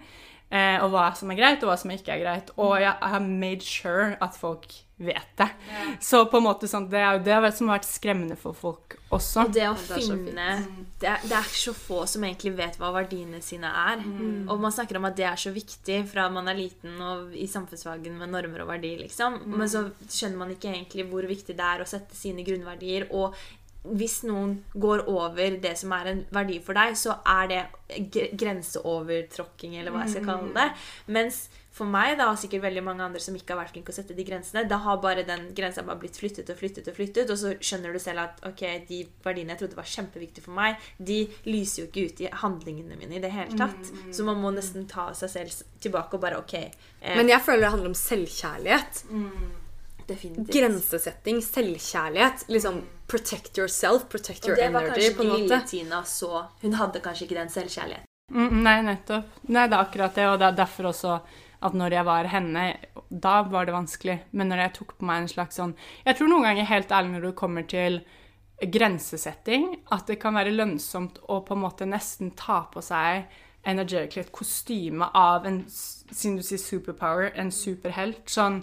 eh, og hva som er greit, og hva som ikke er greit. Og jeg har made sure at folk vet det. Så på en måte sånn, det er jo det som har vært skremmende for folk også.
Og det å
det så
finne det er, det er så få som egentlig vet hva verdiene sine er.
Mm.
Og man snakker om at det er så viktig fra man er liten og i samfunnsfagen med normer og verdier, liksom.
Mm.
Men så skjønner man ikke egentlig hvor viktig det er å sette sine grunnverdier. Og hvis noen går over det som er en verdi for deg, så er det gre- grenseovertråkking, eller hva jeg skal kalle det. Mens for meg, da, og sikkert veldig mange andre som ikke har vært flinke å sette de grensene, da har bare den grensa bare blitt flyttet og flyttet og flyttet, og så skjønner du selv at ok, de verdiene jeg trodde var kjempeviktige for meg, de lyser jo ikke ut i handlingene mine i det hele tatt. Så man må nesten ta seg selv tilbake og bare ok eh,
Men jeg føler det handler om selvkjærlighet.
Definitivt.
Grensesetting, selvkjærlighet. Liksom protect yourself, protect your energy.
Og det var
energy,
kanskje
på
ikke lille Tina så Hun hadde kanskje ikke den selvkjærligheten.
Mm, nei, nettopp. Nei, det er akkurat det, og det er derfor også at når jeg var henne, da var det vanskelig. Men når jeg tok på meg en slags sånn Jeg tror noen ganger, helt ærlig, når du kommer til grensesetting, at det kan være lønnsomt å på en måte nesten ta på seg energetically et kostyme av en, siden du sier superpower, en superhelt. Sånn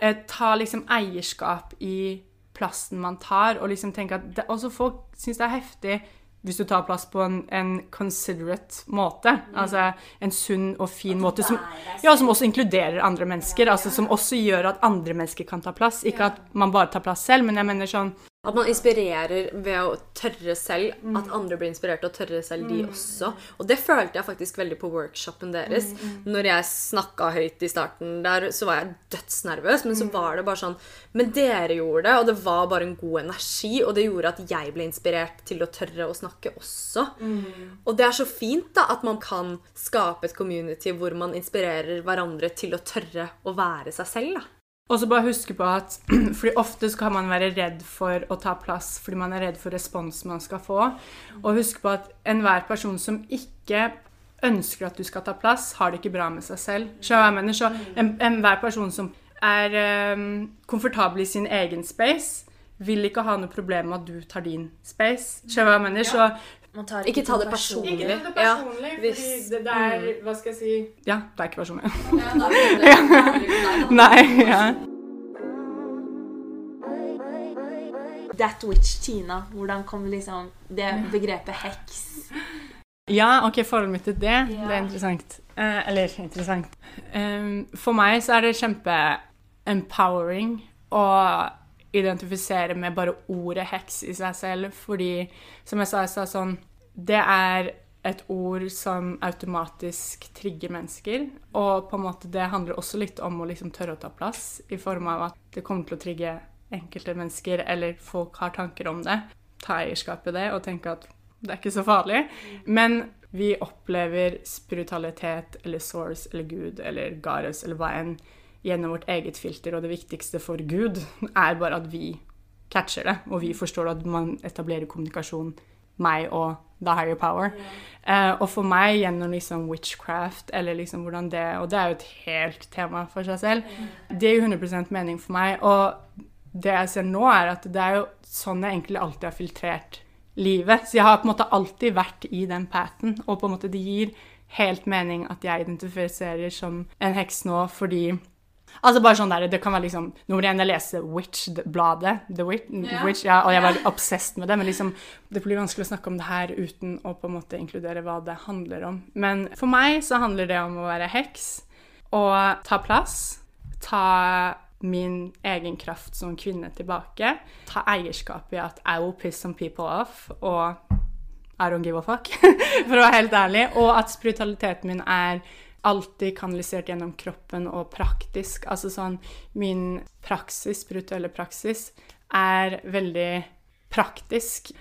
eh, Ta liksom eierskap i plassen man tar, og liksom tenke at det, Også folk syns det er heftig hvis du tar plass på en, en considerate måte. Altså en sunn og fin måte som, ja, som også inkluderer andre mennesker. altså Som også gjør at andre mennesker kan ta plass. Ikke at man bare tar plass selv, men jeg mener sånn
At man inspirerer ved å tørre selv. At andre blir inspirert å tørre selv, de også. Og det følte jeg faktisk veldig på workshopen deres. Når jeg snakka høyt i starten der, så var jeg dødsnervøs. Men så var det bare sånn Men dere gjorde det, og det var bare en god energi. Og det gjorde at jeg ble inspirert til å tørre å snakke også. Og det er så fint da at man kan skape et community hvor man inspirerer hverandre til å tørre å være seg selv. da.
Og så bare huske på at fordi ofte så kan man være redd for å ta plass fordi man er redd for responsen man skal få. Og huske på at enhver person som ikke ønsker at du skal ta plass, har det ikke bra med seg selv. Så jeg mener? Så en- enhver person som er um, komfortabel i sin egen space, vil ikke ha noe problem med at du tar din space. Så, mener? Så
Man tar
Ikke ta det personlig.
ikke ta det
Ja,
personlig,
hvis-
fordi det, det er Hva skal jeg si Ja, det er ikke personlig.
Ja, da det ja.
Nei, ja.
That Witch Tina. Hvordan kom liksom det begrepet heks?
Ja, ok, forholdet mitt til det, det er interessant. Eh, eller interessant. Um, for meg så er det kjempe-empowering å identifisere med bare ordet heks i seg selv, fordi som jeg sa i stad, sånn Det er et ord som automatisk trigger mennesker, og på en måte det handler også litt om å liksom tørre å ta plass, i form av at det kommer til å trigge enkelte mennesker, eller folk har tanker om det. Ta eierskap i det og tenke at det er ikke så farlig. Men vi opplever spiritualitet eller source eller Gud eller gares, eller hva enn gjennom vårt eget filter, og det viktigste for Gud er bare at vi catcher det, og vi forstår at man etablerer kommunikasjon, meg og the higher power. Eh, og for meg gjennom liksom witchcraft, eller liksom hvordan det Og det er jo et helt tema for seg selv. Det gir 100% mening for meg. Og det jeg ser nå, er at det er jo sånn jeg egentlig alltid har filtrert livet. Så jeg har på en måte alltid vært i den pathen, og på en måte det gir helt mening at jeg identifiserer som en heks nå fordi Altså bare sånn der, Det kan være liksom Nummer én, jeg leser Witch-bladet. The Witch,
yeah.
Witch, ja, og jeg var obsessed med det. Men liksom, det blir vanskelig å snakke om det her uten å på en måte inkludere hva det handler om. Men for meg så handler det om å være heks og ta plass. Ta min egen kraft som kvinne tilbake. Ta eierskap i at I will piss some people off. Og I don't give a fuck, for å være helt ærlig. Og at spiritualiteten min er alltid kanalisert gjennom kroppen og praktisk. Altså sånn Min praksis, spirituelle praksis, er veldig praktisk.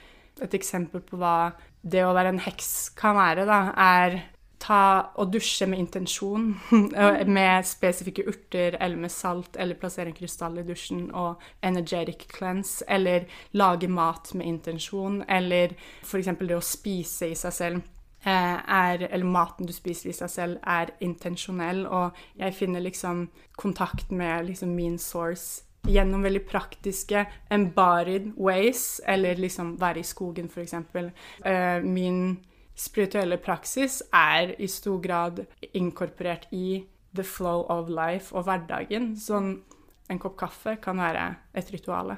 Et eksempel på hva det å være en heks kan være, da, er og dusje med intensjon. med spesifikke urter eller med salt, eller plassere en krystall i dusjen og energetic cleanse, eller lage mat med intensjon, eller f.eks. det å spise i seg selv er, eller maten du spiser i seg selv, er intensjonell, og jeg finner liksom kontakt med liksom min source gjennom veldig praktiske embodied ways, eller liksom være i skogen, f.eks. Uh, min spirituelle praksis er i stor grad inkorporert i the flow of life og hverdagen. Sånn en kopp kaffe kan være et ritual.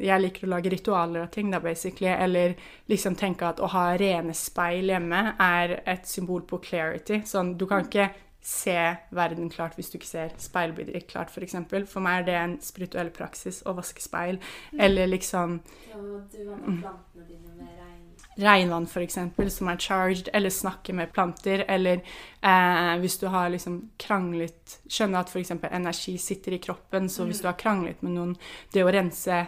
Jeg liker å lage ritualer av ting, da, basically. Eller liksom tenke at å ha rene speil hjemme er et symbol på clarity. Sånn, du kan ikke se verden klart hvis du ikke ser speilbilder klart, f.eks. For, eksempel. for meg er det en spirituell praksis å vaske speil. Eller liksom
Ja, du vanner plantene dine med regn.
Regnvann, f.eks., som er charged, eller snakke med planter, eller eh, hvis du har liksom kranglet Skjønne at f.eks. energi sitter i kroppen, så hvis du har kranglet med noen Det å rense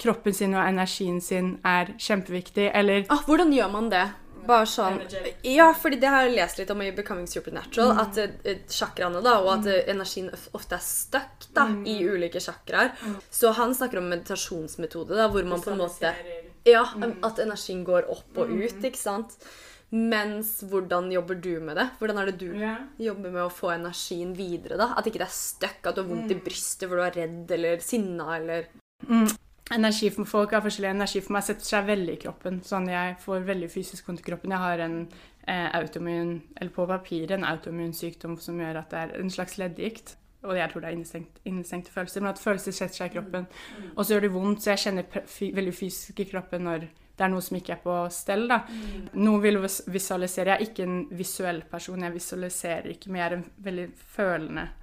kroppen sin og energien sin er kjempeviktig, eller
Ah, hvordan gjør man det? Bare sånn Ja, fordi det har jeg lest litt om i Becoming Supernatural. At sjakraene chakraene, da, og at eh, energien ofte er stuck da, i ulike chakraer. Så han snakker om meditasjonsmetode, da, hvor man på en måte Ja, at energien går opp og ut, ikke sant? Mens hvordan jobber du med det? Hvordan er det du
yeah.
jobber med å få energien videre, da? At ikke det er stuck, at du har vondt i brystet for du er redd eller sinna eller
Energi for folk har forskjellig energi for meg setter seg veldig i kroppen. Sånn jeg får veldig fysisk vondt i kroppen. Jeg har en eh, autoimmun, eller på papiret en autoimmun sykdom som gjør at det er en slags leddgikt. Og jeg tror det er innestengt, innestengte følelser, men at følelser setter seg i kroppen. Og så gjør det vondt, så jeg kjenner veldig fysisk i kroppen når det er noe som ikke er på stell. da. Noen vil vis- visualisere. Jeg er ikke en visuell person, jeg visualiserer ikke, men jeg er en veldig følende person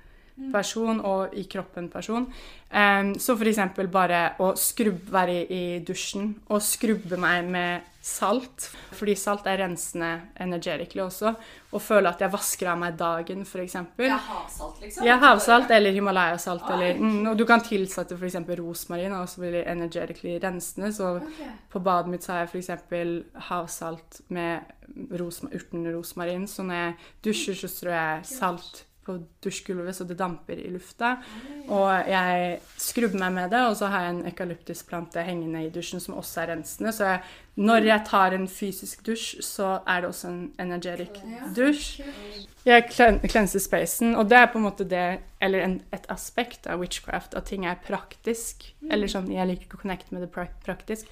og i kroppen person. Um, så eksempel bare å skrubbe, være i, i dusjen og skrubbe meg med salt, fordi salt er rensende energetically også, og føle at jeg vasker av meg dagen.
Det er havsalt, liksom?
Ja, havsalt eller Himalaya-salt. Eller, mm, og du kan tilsette f.eks. rosmarin, og så blir det energetically rensende. Så
okay.
på badet mitt har jeg f.eks. havsalt med rosma, urten rosmarin. Så når jeg dusjer, så strør jeg salt på dusjgulvet så det damper i lufta. Og jeg skrubber meg med det, og så har jeg en eukalyptusplante hengende i dusjen som også er rensende. Så jeg, når jeg tar en fysisk dusj, så er det også en energetic dusj. Jeg klenser spacen, og det er på en måte det, eller en, et aspekt av witchcraft, at ting er praktisk. Eller sånn, jeg liker ikke å connecte med det praktisk.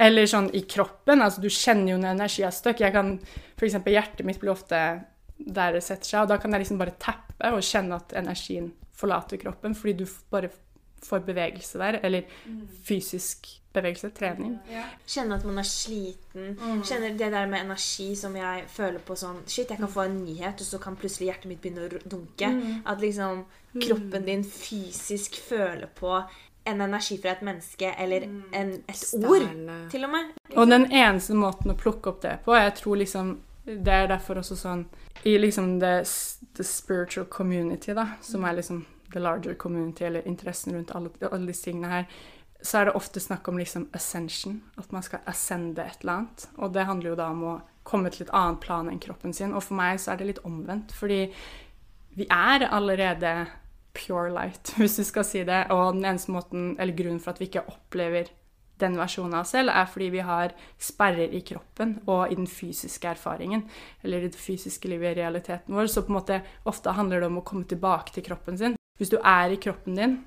Eller sånn i kroppen, altså du kjenner jo når energi er stuck. Jeg kan, for eksempel hjertet mitt blir ofte der det setter seg, og da kan jeg liksom bare tappe og kjenne at energien forlater kroppen, fordi du bare får bevegelse der, eller fysisk bevegelse, trening.
Kjenne at man er sliten. Kjenner det der med energi som jeg føler på sånn Shit, jeg kan få en nyhet, og så kan plutselig hjertet mitt begynne å dunke. At liksom kroppen din fysisk føler på en energi fra et menneske, eller en, et ord, til og med.
Og den eneste måten å plukke opp det på, jeg tror liksom Det er derfor også sånn I liksom the, the spiritual community, da, som er liksom the larger community, eller interessen rundt alle, alle disse tingene her, så er det ofte snakk om liksom ascension. At man skal ascende et eller annet. Og det handler jo da om å komme til et annet plan enn kroppen sin. Og for meg så er det litt omvendt, fordi vi er allerede pure light, hvis du skal si det. Og den eneste måten, eller grunnen for at vi ikke opplever den versjonen av oss selv, er fordi vi har sperrer i kroppen og i den fysiske erfaringen, eller i det fysiske livet i realiteten vår. Så på en måte ofte handler det om å komme tilbake til kroppen sin. Hvis du er i kroppen din,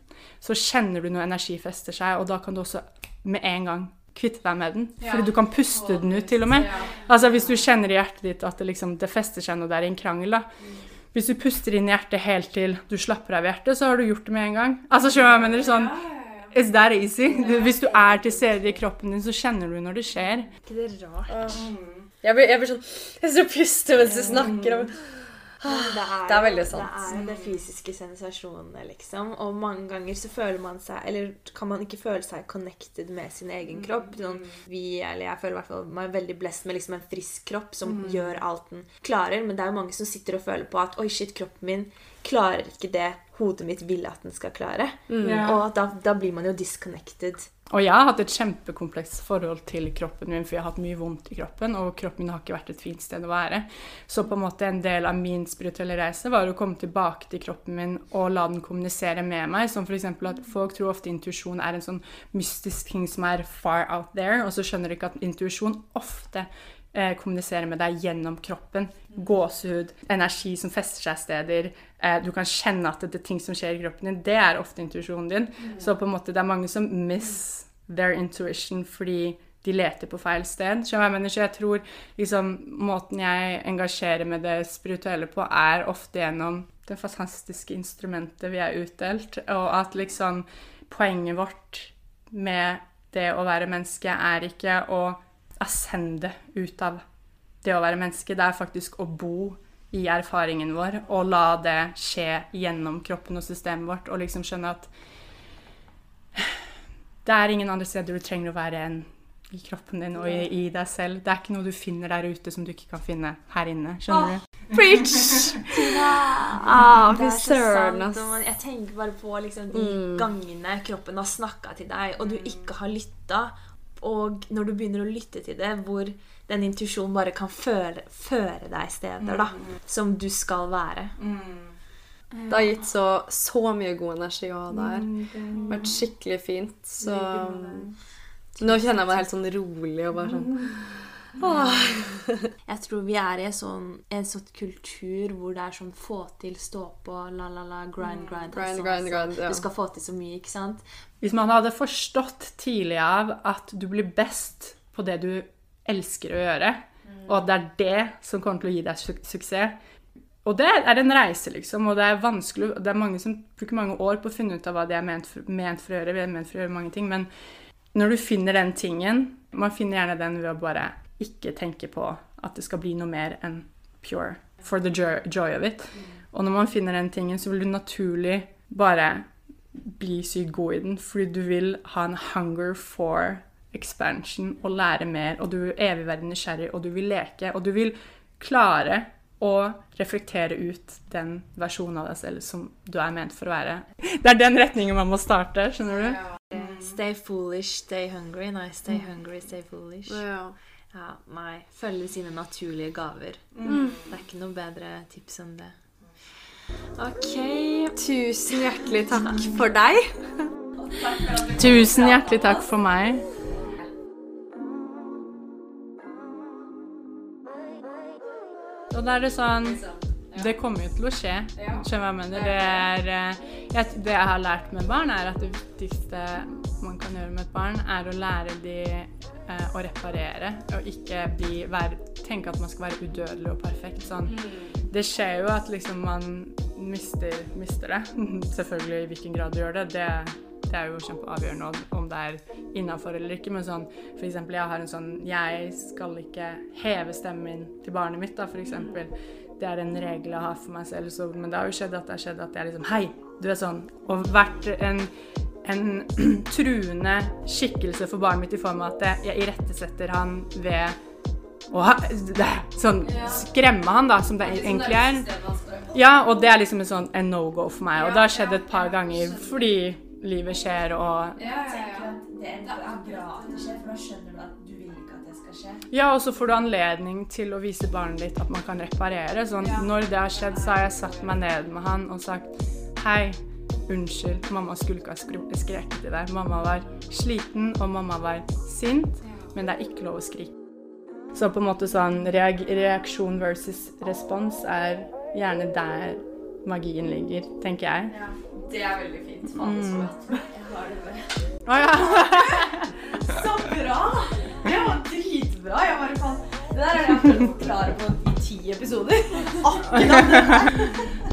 så kjenner du når energi fester seg, og da kan du også med en gang kvitte deg med den. Fordi du kan puste den ut, til og med. Altså Hvis du kjenner i hjertet ditt at det, liksom, det fester seg noe der i en krangel, da. Hvis du puster inn i hjertet helt til du slapper av hjertet, så har du gjort det med en gang. Altså, skjønner du hva jeg mener? Sånn, It's that easy. Hvis du er til stede i kroppen din, så kjenner du når det skjer.
Er ikke det er rart?
Jeg blir, jeg blir sånn Jeg står og puster mens du snakker om
Det er,
Det er veldig sant.
Det er det fysiske sensasjonene, liksom. Og mange ganger så føler man seg Eller kan man ikke føle seg connected med sin egen kropp. Sånn, vi, eller jeg føler i hvert fall meg veldig blest med liksom en frisk kropp som gjør alt den klarer. Men det er jo mange som sitter og føler på at oi, shit, kroppen min klarer ikke det hodet mitt vil at den skal klare. Og da, da blir man jo disconnected.
Og jeg har hatt et kjempekomplekst forhold til kroppen min, for jeg har hatt mye vondt i kroppen, og kroppen min har ikke vært et fint sted å være. Så på en måte en del av min spirituelle reise var å komme tilbake til kroppen min og la den kommunisere med meg. Som f.eks. at folk tror ofte intuisjon er en sånn mystisk ting som er far out there, og så skjønner de ikke at intuisjon ofte eh, kommunisere med deg gjennom kroppen. Gåsehud, energi som fester seg steder. Eh, du kan kjenne at det er ting som skjer i kroppen din. Det er ofte intuisjonen din. Så på en måte det er mange som miss their intuition fordi de leter på feil sted. Jeg jeg tror liksom, måten jeg engasjerer med det spirituelle på, er ofte gjennom det fantastiske instrumentet vi er utdelt, og at liksom poenget vårt med det å være menneske er ikke å ascende ut av det å være menneske, det er faktisk å bo i erfaringen vår og la det skje gjennom kroppen og systemet vårt, og liksom skjønne at det er ingen andre steder du trenger å være enn i kroppen din og i, i deg selv. Det er ikke noe du finner der ute som du ikke kan finne her inne. Skjønner du?
Preach! Ah,
Det er så
søren,
sant. og Jeg tenker bare på liksom, de
Mm.
gangene kroppen har snakka til deg, og du ikke har lytta. Og når du begynner å lytte til det, hvor den intuisjonen bare kan føre, føre deg steder da, som du skal være.
Det har gitt så, så mye god energi å ha der. her.
Mm,
vært skikkelig fint. Så nå kjenner jeg meg helt sånn rolig og bare sånn Åh.
Jeg tror vi er i en sånn, en sånn kultur hvor det er sånn få til, stå på, la, la, la, grind, grind.
Grind,
hustle,
grind, grind, ja.
Du skal få til så mye, ikke sant?
Hvis man hadde forstått tidlig av at du blir best på det du elsker å gjøre, og at det er det som kommer til å gi deg su suksess Og det er en reise, liksom, og det er vanskelig Det er mange som bruker mange år på å finne ut av hva de er ment for, ment for å gjøre. Vi er ment for å gjøre mange ting, men når du finner den tingen Man finner gjerne den ved å bare ikke tenke på at det skal bli noe mer enn pure. For the joy, of it. Og når man finner den tingen, så vil du naturlig bare bli sykt god i den, fordi du vil ha en hunger for expansion og lære mer, og du vil evig være nysgjerrig, og du vil leke, og du vil klare å reflektere ut den versjonen av deg selv som du er ment for å være. Det er den retningen man må starte, skjønner du?
Stay foolish, stay hungry. Nei, stay hungry, stay foolish.
Ja.
Ja, nei. Følge sine naturlige gaver.
Mm.
Det er ikke noe bedre tips enn det. OK.
Tusen hjertelig takk for deg.
Tusen hjertelig takk for meg. Og da er det sånn Det kommer jo til å skje. Skjønner du hva jeg mener? Det, er, eh, det jeg har lært med barn, er at det viktigste man kan gjøre med et barn, er å lære de eh, å reparere. Og ikke bli, være, tenke at man skal være udødelig og perfekt. Sånn. Det skjer jo at liksom man mister, mister det. Selvfølgelig i hvilken grad du gjør det. det det er jo kjempeavgjørende om- om det er innafor eller ikke. Men sånn, for eksempel, jeg har en sånn Jeg skal ikke heve stemmen min til barnet mitt, da, for eksempel. Det er en regel jeg har for meg selv. Så, men det har jo skjedd at det har skjedd at jeg liksom Hei! Du er sånn. Og vært en, en truende skikkelse for barnet mitt i form av at jeg irettesetter han ved å ha, sånn skremme han, da, som det egentlig er. Ja, og det er liksom en sånn en no-go for meg. Og det har skjedd et par ganger fordi livet skjer og
Ja, ja, ja. det er bra at det skjer, for da skjønner du at du vil ikke at det skal skje.
Ja, og så får du anledning til å vise barnet ditt at man kan reparere. Sånn, Når det har skjedd, så har jeg satt meg ned med han og sagt Hei, unnskyld, mamma skulle ikke ha skreket til deg. Mamma var sliten, og mamma var sint, men det er ikke lov å skrike. Så på en måte sånn reaksjon versus respons er gjerne der magien ligger, tenker jeg.
Ja, Det er veldig fint. Faen, så godt. Jeg har det bare.
Å ja.
Så bra! Det var dritbra. Jeg bare faen Det der er det jeg prøvd å forklare på i ti episoder. Akkurat det.